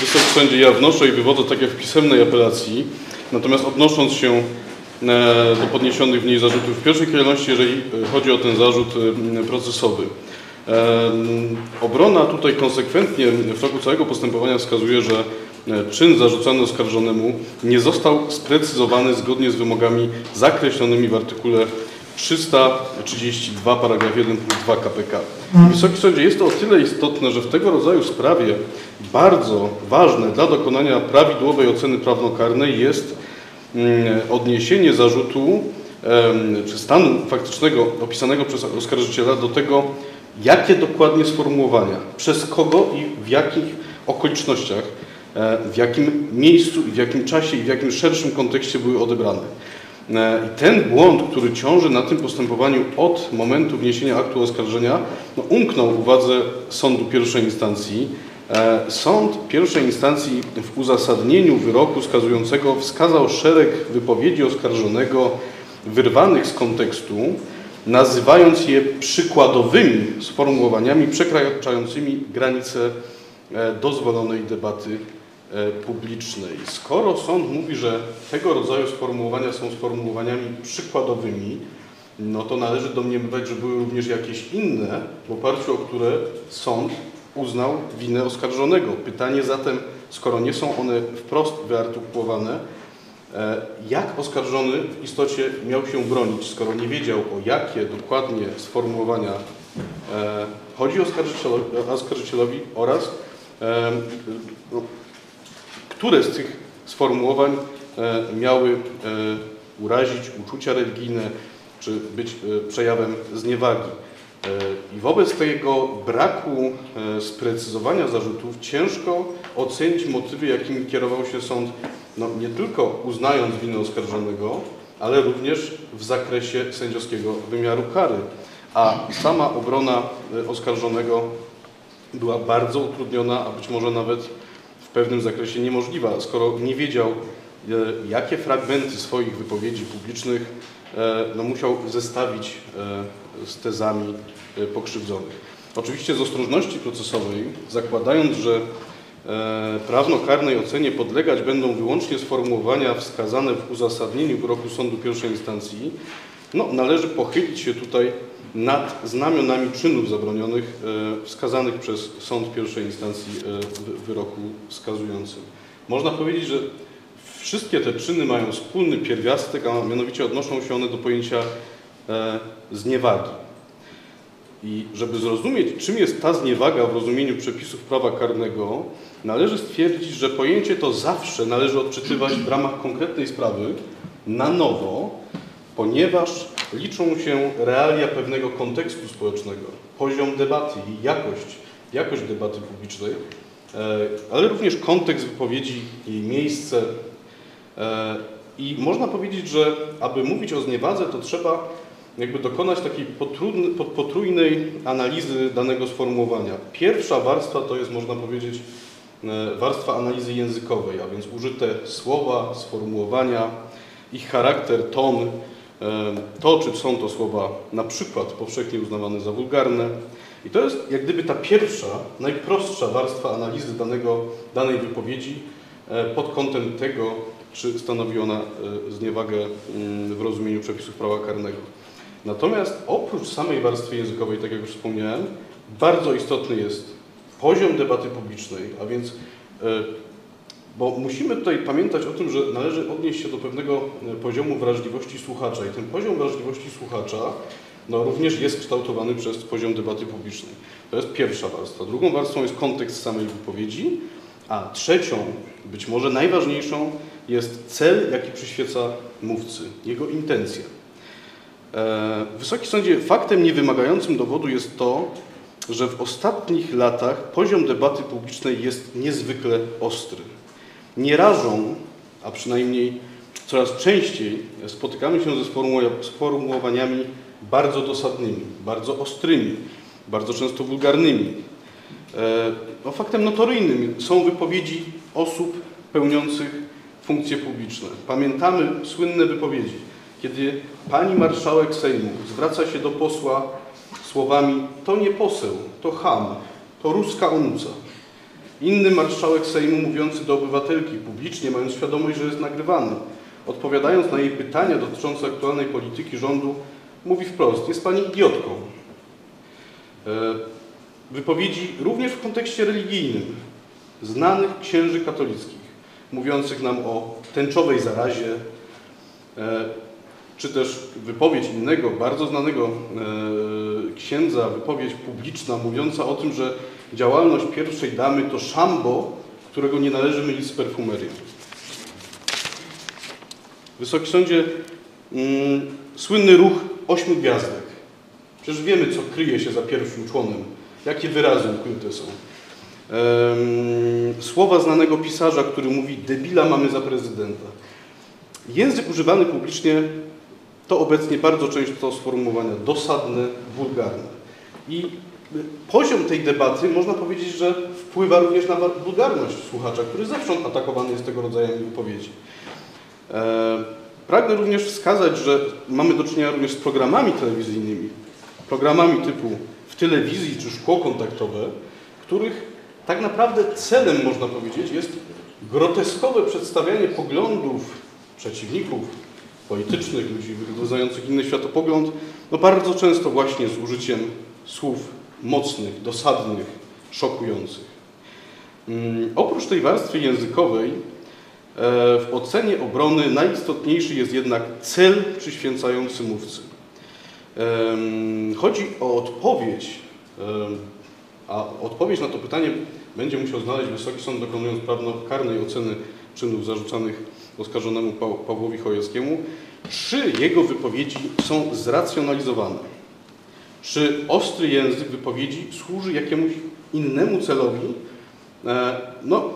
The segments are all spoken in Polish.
Wysoki Sądzie, ja wnoszę i wywodzę tak jak w pisemnej apelacji, natomiast odnosząc się e, do podniesionych w niej zarzutów w pierwszej kolejności, jeżeli e, chodzi o ten zarzut e, procesowy. Obrona tutaj konsekwentnie w toku całego postępowania wskazuje, że czyn zarzucany oskarżonemu nie został sprecyzowany zgodnie z wymogami zakreślonymi w artykule 332 paragraf 1 punkt 2 KPK. Wysoki Sądzie, jest to o tyle istotne, że w tego rodzaju sprawie bardzo ważne dla dokonania prawidłowej oceny prawnokarnej jest mm, odniesienie zarzutu czy stanu faktycznego opisanego przez oskarżyciela do tego, jakie dokładnie sformułowania, przez kogo i w jakich okolicznościach, e, w jakim miejscu w jakim czasie i w jakim szerszym kontekście były odebrane. E, ten błąd, który ciąży na tym postępowaniu od momentu wniesienia aktu oskarżenia, no, umknął uwadze sądu pierwszej instancji. E, sąd pierwszej instancji w uzasadnieniu wyroku skazującego wskazał szereg wypowiedzi oskarżonego wyrwanych z kontekstu, nazywając je przykładowymi sformułowaniami przekraczającymi granice e, dozwolonej debaty publicznej. Skoro sąd mówi, że tego rodzaju sformułowania są sformułowaniami przykładowymi, no to należy domniemywać, że były również jakieś inne, w oparciu o które sąd uznał winę oskarżonego. Pytanie zatem, skoro nie są one wprost wyartykułowane, e, jak oskarżony w istocie miał się bronić, skoro nie wiedział o jakie dokładnie sformułowania e, chodzi oskarżycielowi, oskarżycielowi oraz które z tych sformułowań e, miały e, urazić uczucia religijne czy być e, przejawem zniewagi. I wobec tego braku sprecyzowania zarzutów ciężko ocenić motywy, jakimi kierował się sąd, no, nie tylko uznając winę oskarżonego, ale również w zakresie sędziowskiego wymiaru kary. A sama obrona oskarżonego była bardzo utrudniona, a być może nawet pewnym zakresie niemożliwa, skoro nie wiedział, e, jakie fragmenty swoich wypowiedzi publicznych e, no, musiał zestawić e, z tezami pokrzywdzonych. Oczywiście z ostrożności procesowej, zakładając, że prawnokarnej ocenie podlegać będą wyłącznie sformułowania wskazane w uzasadnieniu wyroku sądu pierwszej instancji, no, należy pochylić się tutaj nad znamionami czynów zabronionych e, wskazanych przez sąd pierwszej instancji e, w wyroku skazującym. Można powiedzieć, że wszystkie te czyny mają wspólny pierwiastek, a mianowicie odnoszą się one do pojęcia e, zniewagi. I żeby zrozumieć, czym jest ta zniewaga w rozumieniu przepisów prawa karnego, należy stwierdzić, że pojęcie to zawsze należy odczytywać w ramach konkretnej sprawy na nowo, ponieważ liczą się realia pewnego kontekstu społecznego, poziom debaty i jakość, jakość debaty publicznej, e, ale również kontekst wypowiedzi, jej miejsce. E, I można powiedzieć, że aby mówić o zniewadze, to trzeba jakby dokonać takiej potrójnej analizy danego sformułowania. Pierwsza warstwa to jest, można powiedzieć, e, warstwa analizy językowej, a więc użyte słowa, sformułowania, ich charakter, ton, to, czy są to słowa na przykład powszechnie uznawane za wulgarne. I to jest jak gdyby ta pierwsza, najprostsza warstwa analizy danego, danej wypowiedzi e, pod kątem tego, czy stanowi ona e, zniewagę mm, w rozumieniu przepisów prawa karnego. Natomiast oprócz samej warstwy językowej, tak jak już wspomniałem, bardzo istotny jest poziom debaty publicznej, a więc e, bo musimy tutaj pamiętać o tym, że należy odnieść się do pewnego e, poziomu wrażliwości słuchacza i ten poziom wrażliwości słuchacza no, również jest kształtowany przez poziom debaty publicznej. To jest pierwsza warstwa. Drugą warstwą jest kontekst samej wypowiedzi, a trzecią, być może najważniejszą, jest cel, jaki przyświeca mówcy, jego intencja. E, Wysoki Sądzie, faktem niewymagającym dowodu jest to, że w ostatnich latach poziom debaty publicznej jest niezwykle ostry nie rażą, a przynajmniej coraz częściej spotykamy się ze sformułowaniami bardzo dosadnymi, bardzo ostrymi, bardzo często wulgarnymi. E, no, faktem notoryjnym są wypowiedzi osób pełniących funkcje publiczne. Pamiętamy słynne wypowiedzi, kiedy pani marszałek Sejmu zwraca się do posła słowami to nie poseł, to ham, to ruska onuca. Inny marszałek Sejmu mówiący do obywatelki publicznie, mając świadomość, że jest nagrywany, odpowiadając na jej pytania dotyczące aktualnej polityki rządu, mówi wprost: Jest pani idiotką. E, wypowiedzi również w kontekście religijnym znanych księży katolickich, mówiących nam o tęczowej zarazie, e, czy też wypowiedź innego, bardzo znanego e, księdza, wypowiedź publiczna mówiąca o tym, że działalność pierwszej damy to szambo, którego nie należy mylić z perfumerią. Wysoki Sądzie, mm, słynny ruch ośmiu gwiazdek. Przecież wiemy, co kryje się za pierwszym członem, jakie wyrazy ukryte są. Ehm, słowa znanego pisarza, który mówi, debila mamy za prezydenta. Język używany publicznie to obecnie bardzo często sformułowania dosadne, wulgarne. I poziom tej debaty można powiedzieć, że wpływa również na wulgarność słuchacza, który zewsząd atakowany jest tego rodzaju wypowiedzi. E, pragnę również wskazać, że mamy do czynienia również z programami telewizyjnymi, programami typu w telewizji czy szkło kontaktowe, których tak naprawdę celem, można powiedzieć, jest groteskowe przedstawianie poglądów przeciwników politycznych, ludzi wyznających inny światopogląd, no bardzo często właśnie z użyciem słów mocnych, dosadnych, szokujących. Hmm, oprócz tej warstwy językowej, e, w ocenie obrony najistotniejszy jest jednak cel przyświęcający mówcy. Chodzi o odpowiedź, a odpowiedź na to pytanie będzie musiał znaleźć Wysoki Sąd dokonując prawnokarnej oceny czynów zarzucanych oskarżonemu Pawłowi Chojeckiemu, czy jego wypowiedzi są zracjonalizowane. Czy ostry język wypowiedzi służy jakiemuś innemu celowi? E, no,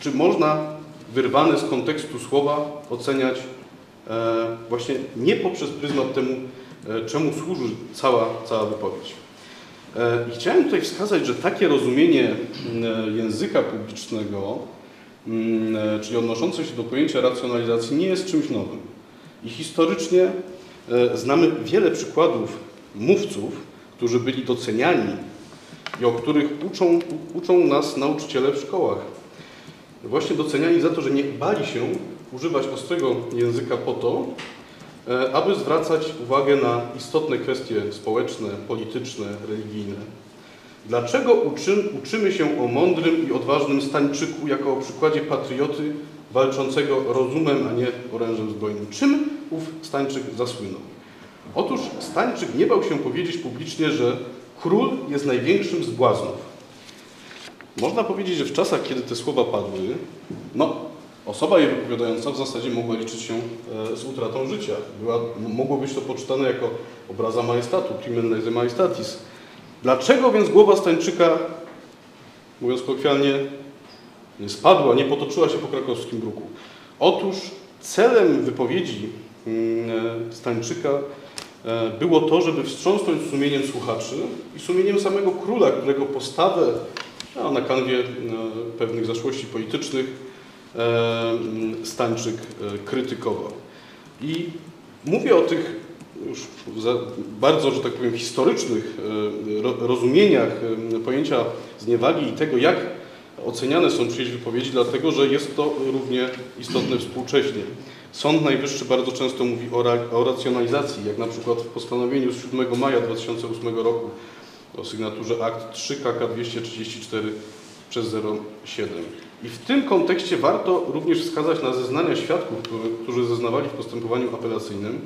czy można wyrwane z kontekstu słowa oceniać e, właśnie nie poprzez pryzmat temu, e, czemu służy cała, cała wypowiedź. I chciałem tutaj wskazać, że takie rozumienie języka publicznego, czyli odnoszące się do pojęcia racjonalizacji, nie jest czymś nowym. I historycznie znamy wiele przykładów mówców, którzy byli doceniani i o których uczą, uczą nas nauczyciele w szkołach. Właśnie doceniani za to, że nie bali się używać ostrego języka po to, e, aby zwracać uwagę na istotne kwestie społeczne, polityczne, religijne. Dlaczego uczy, uczymy się o mądrym i odważnym Stańczyku jako o przykładzie patrioty walczącego rozumem, a nie orężem zbrojnym? Czym ów Stańczyk zasłynął? Otóż Stańczyk nie bał się powiedzieć publicznie, że król jest największym z błaznów. Można powiedzieć, że w czasach, kiedy te słowa padły, no, osoba je wypowiadająca w zasadzie mogła liczyć się e, z utratą życia. Była, mogło być to poczytane jako obraza majestatu, crimen lese majestatis. Dlaczego więc głowa Stańczyka, mówiąc kolokwialnie, nie spadła, nie potoczyła się po krakowskim bruku? Otóż celem wypowiedzi mm, e, Stańczyka było to, żeby wstrząsnąć sumieniem słuchaczy i sumieniem samego króla, którego postawę a na kanwie e, pewnych zaszłości politycznych e, Stańczyk krytykował. I mówię o tych już bardzo, że tak powiem, historycznych rozumieniach pojęcia zniewagi i tego, jak oceniane są czyjeś wypowiedzi, dlatego że jest to równie istotne współcześnie. Sąd Najwyższy bardzo często mówi o, o racjonalizacji, jak na przykład w postanowieniu z 7 maja 2008 roku o sygnaturze akt 3 KK 234 przez 07. I w tym kontekście warto również wskazać na zeznania świadków, którzy zeznawali w postępowaniu apelacyjnym,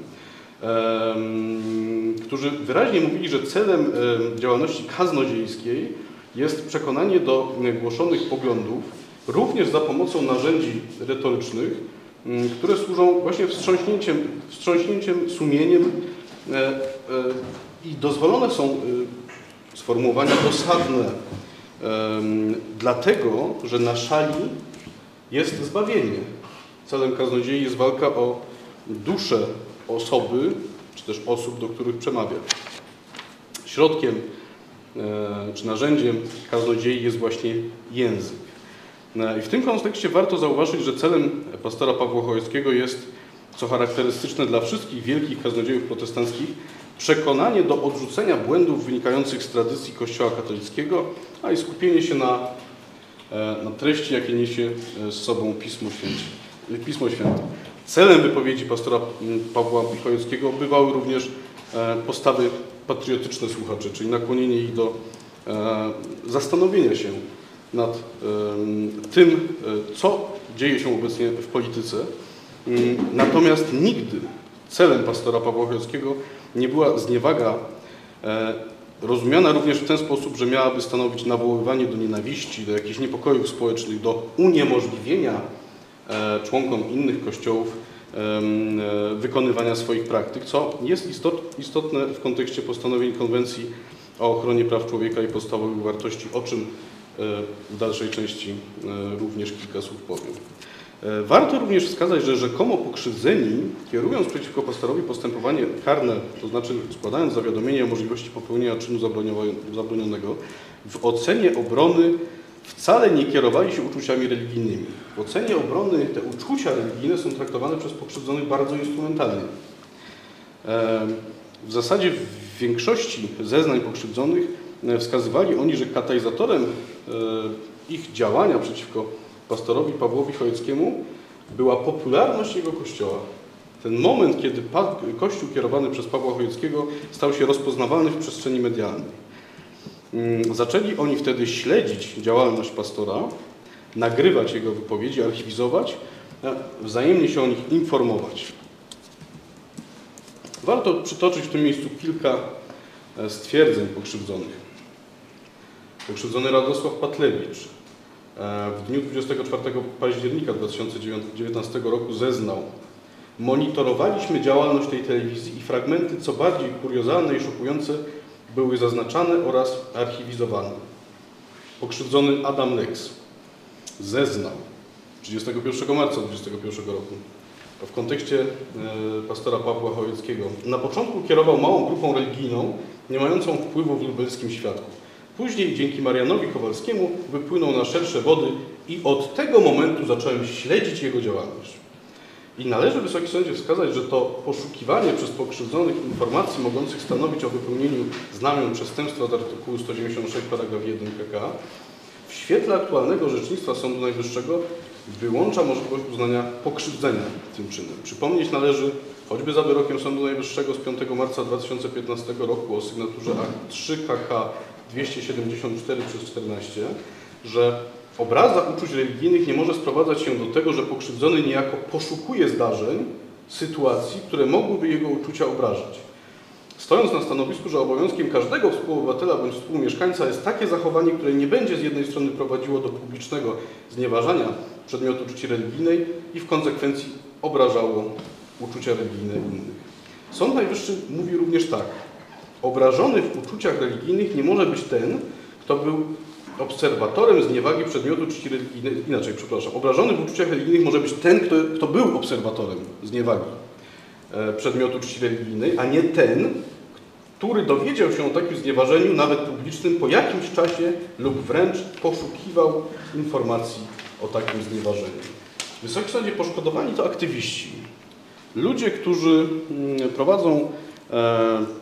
którzy wyraźnie mówili, że celem działalności kaznodziejskiej jest przekonanie do głoszonych poglądów, również za pomocą narzędzi retorycznych, które służą właśnie wstrząśnięciem, wstrząśnięciem sumieniem e, e, i dozwolone są e, sformułowania dosadne, dlatego, że na szali jest zbawienie. Celem kaznodziei jest walka o duszę osoby, czy też osób, do których przemawia. Środkiem czy narzędziem kaznodziei jest właśnie język. No I w tym kontekście warto zauważyć, że celem pastora Pawła Chojeckiego jest, co charakterystyczne dla wszystkich wielkich kaznodziejów protestanckich, przekonanie do odrzucenia błędów wynikających z tradycji Kościoła katolickiego, a i skupienie się na e, na treści, jakie niesie e, z sobą Pismo Święte. Pismo Święte. Celem wypowiedzi pastora Pawła Michałowskiego bywały również e, postawy patriotyczne słuchaczy, czyli nakłonienie ich do zastanowienia się nad tym, co dzieje się obecnie w polityce. Mm, natomiast nigdy celem pastora Pawła Michałowskiego nie była zniewaga rozumiana również w ten sposób, że miałaby stanowić nawoływanie do nienawiści, do jakichś niepokojów społecznych, do uniemożliwienia e, członkom innych kościołów e, wykonywania swoich praktyk, co jest istotne w kontekście postanowień Konwencji o ochronie praw człowieka i podstawowych wartości, o czym e, w dalszej części również kilka słów powiem. E, warto również wskazać, że rzekomo pokrzywdzeni, kierując przeciwko pastorowi postępowanie karne, to znaczy składając zawiadomienie o możliwości popełnienia czynu zabronionego, w ocenie obrony wcale nie kierowali się uczuciami religijnymi. W ocenie obrony te uczucia religijne są traktowane przez pokrzywdzonych bardzo instrumentalnie. E, w zasadzie w większości zeznań pokrzywdzonych e, wskazywali oni, że katalizatorem ich działania przeciwko pastorowi Pawłowi Chojeckiemu była popularność jego kościoła. Ten moment, kiedy kościół kierowany przez Pawła Chojeckiego stał się rozpoznawalny w przestrzeni medialnej. Mm, zaczęli oni wtedy śledzić działalność pastora, nagrywać jego wypowiedzi, archiwizować, wzajemnie się o nich informować. Warto przytoczyć w tym miejscu kilka e, stwierdzeń pokrzywdzonych. Pokrzywdzony Radosław Patlewicz E, w dniu 24 października 2019 roku zeznał Monitorowaliśmy działalność tej telewizji i fragmenty co bardziej kuriozalne i szokujące były zaznaczane oraz archiwizowane. Pokrzywdzony Adam Lex zeznał 31 marca 2021 roku w kontekście e, pastora Pawła Chojeckiego. Na początku kierował małą grupą religijną, nie mającą wpływu w lubelskim świadku. Później dzięki Marianowi Kowalskiemu wypłynął na szersze wody i od tego momentu zacząłem śledzić jego działalność. I należy Wysoki Sądzie wskazać, że to poszukiwanie przez pokrzywdzonych informacji mogących stanowić o wypełnieniu znamion przestępstwa z artykułu 196 paragraf 1 KK w świetle aktualnego orzecznictwa Sądu Najwyższego wyłącza możliwość uznania pokrzywdzenia tym czynem. Przypomnieć należy choćby za wyrokiem Sądu Najwyższego z 5 marca 2015 roku o sygnaturze akt 3 KK 274 przez 14, że obraza uczuć religijnych nie może sprowadzać się do tego, że pokrzywdzony niejako poszukuje zdarzeń, sytuacji, które mogłyby jego uczucia obrażać. Stojąc na stanowisku, że obowiązkiem każdego współobywatela bądź współmieszkańca jest takie zachowanie, które nie będzie z jednej strony prowadziło do publicznego znieważania przedmiotu czci religijnej i w konsekwencji obrażało uczucia religijne innych. Sąd Najwyższy mówi również tak. Obrażony w uczuciach religijnych nie może być ten, kto był obserwatorem zniewagi przedmiotu czci religijnej. Inaczej, przepraszam. Obrażony w uczuciach religijnych może być ten, kto, kto był obserwatorem zniewagi e, przedmiotu czci religijnej, a nie ten, który dowiedział się o takim znieważeniu, nawet publicznym, po jakimś czasie lub wręcz poszukiwał informacji o takim znieważeniu. W Wysokim Sądzie poszkodowani to aktywiści. Ludzie, którzy mm, prowadzą e,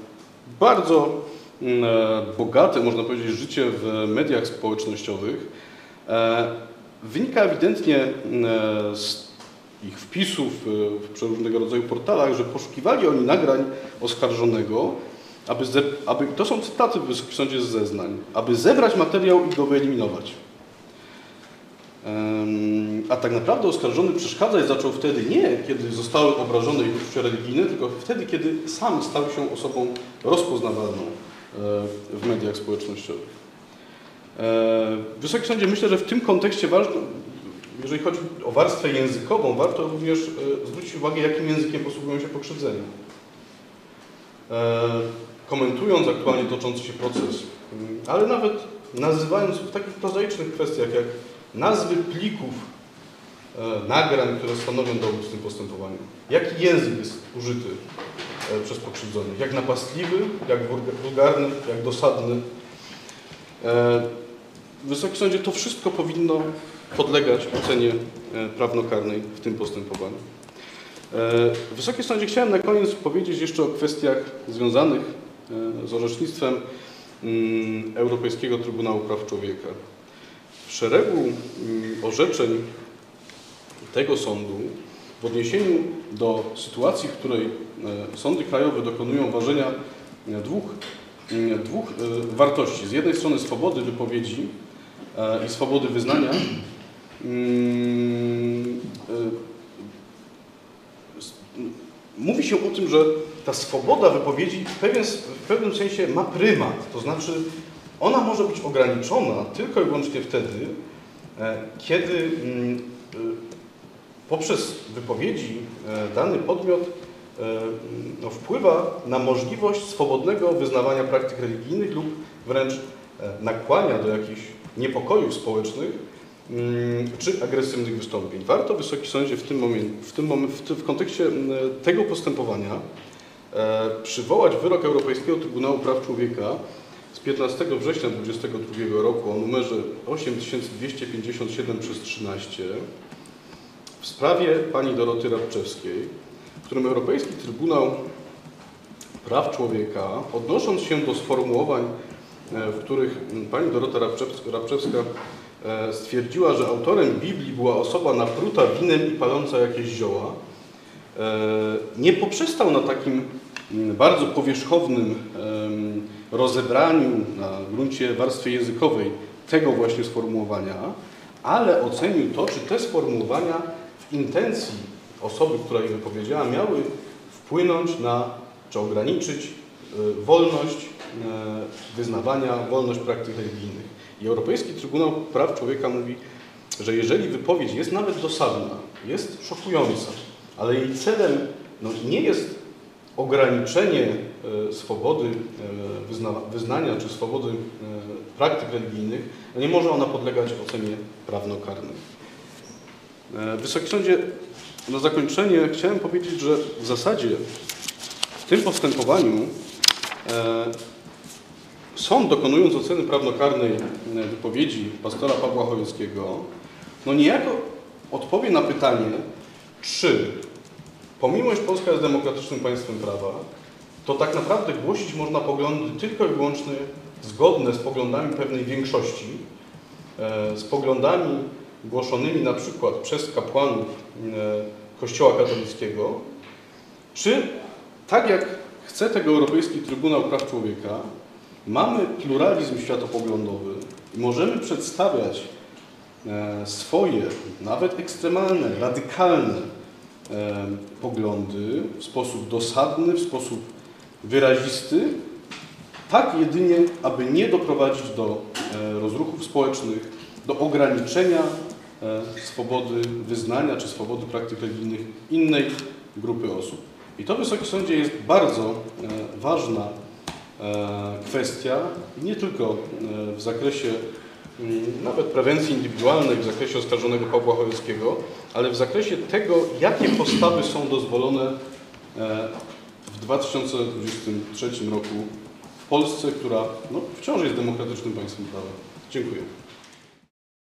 bardzo mm, e, bogate, można powiedzieć, życie w mediach społecznościowych e, wynika ewidentnie mm, e, z ich wpisów w przeróżnego rodzaju portalach, że poszukiwali oni nagrań oskarżonego, aby, aby to są cytaty w Wysokim Sądzie z zeznań, aby zebrać materiał i go wyeliminować. A tak naprawdę oskarżony przeszkadzać zaczął wtedy nie, kiedy zostały obrażone ich uczucia religijne, tylko wtedy, kiedy sam stał się osobą rozpoznawalną e, w mediach społecznościowych. E, Wysoki Sądzie, myślę, że w tym kontekście ważne, jeżeli chodzi o warstwę językową, warto również e, zwrócić uwagę, jakim językiem posługują się pokrzywdzeni. Komentując aktualnie toczący się proces, ale nawet nazywając w takich prozaicznych kwestiach jak nazwy plików nagrań, które stanowią dowód w tym postępowaniu. Jaki język jest użyty przez pokrzywdzonych? Jak napastliwy, jak wulgarny, jak dosadny? E, Wysoki Sądzie to wszystko powinno podlegać ocenie e, prawnokarnej w tym postępowaniu. E, Wysoki Sądzie chciałem na koniec powiedzieć jeszcze o kwestiach związanych e, z orzecznictwem mm, Europejskiego Trybunału Praw Człowieka. w szeregu mm, orzeczeń tego sądu w odniesieniu do sytuacji, w której e, sądy krajowe dokonują ważenia e, dwóch, mm, dwóch e, wartości. Z jednej strony swobody wypowiedzi i swobody wyznania. mm, Mówi się o tym, że ta swoboda wypowiedzi w, pewien, w pewnym sensie ma prymat, to znaczy ona może być ograniczona tylko i wyłącznie wtedy, kiedy mm, poprzez wypowiedzi e, dany podmiot e, no, wpływa na możliwość swobodnego wyznawania praktyk religijnych lub wręcz e, nakłania do jakichś niepokojów społecznych mm, czy agresywnych wystąpień. Warto Wysoki Sądzie w tym, momencie, w, tym w, w kontekście tego postępowania przywołać wyrok Europejskiego Trybunału Praw Człowieka z 15 września 2022 roku o numerze 8257 przez 13 w sprawie pani Doroty Rabczewskiej, w którym Europejski Trybunał Praw Człowieka, odnosząc się do sformułowań, e, w których pani Dorota Rabczewska, e, stwierdziła, że autorem Biblii była osoba napruta winem i paląca jakieś zioła, e, nie poprzestał na takim m, bardzo powierzchownym rozebraniu na gruncie warstwy językowej tego właśnie sformułowania, ale ocenił to, czy te sformułowania intencji osoby, która je wypowiedziała, miały wpłynąć na, czy ograniczyć y, wolność y, wyznawania, wolność praktyk religijnych. I Europejski Trybunał Praw Człowieka mówi, że jeżeli wypowiedź jest nawet dosadna, jest szokująca, ale jej celem no, nie jest ograniczenie e, swobody e, wyzna- wyznania czy swobody e, praktyk religijnych, no nie może ona podlegać ocenie prawnokarnej. E, Wysoki Sądzie, na zakończenie chciałem powiedzieć, że w zasadzie w tym postępowaniu e, sąd dokonując oceny prawnokarnej e, wypowiedzi pastora Pawła Chojeckiego, no niejako odpowie na pytanie, czy pomimo, iż Polska jest demokratycznym państwem prawa, to tak naprawdę głosić można poglądy tylko i wyłącznie zgodne z poglądami pewnej większości, z poglądami głoszonymi na przykład przez kapłanów e, Kościoła katolickiego, czy tak jak chce tego Europejski Trybunał Praw Człowieka, mamy pluralizm światopoglądowy i możemy przedstawiać e, swoje, nawet ekstremalne, radykalne e, poglądy w sposób dosadny, w sposób wyrazisty, tak jedynie, aby nie doprowadzić do rozruchów społecznych, do ograniczenia e, swobody wyznania czy swobody praktyk religijnych innej grupy osób. I to, Wysoki Sądzie, jest bardzo e, ważna e, kwestia, nie tylko w zakresie mm, nawet prewencji indywidualnej, w zakresie oskarżonego Pawła Chojeckiego, ale w zakresie tego, jakie postawy są dozwolone w 2023 roku w Polsce, która no, wciąż jest demokratycznym państwem prawa. Dziękuję.